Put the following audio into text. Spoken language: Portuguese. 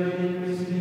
Et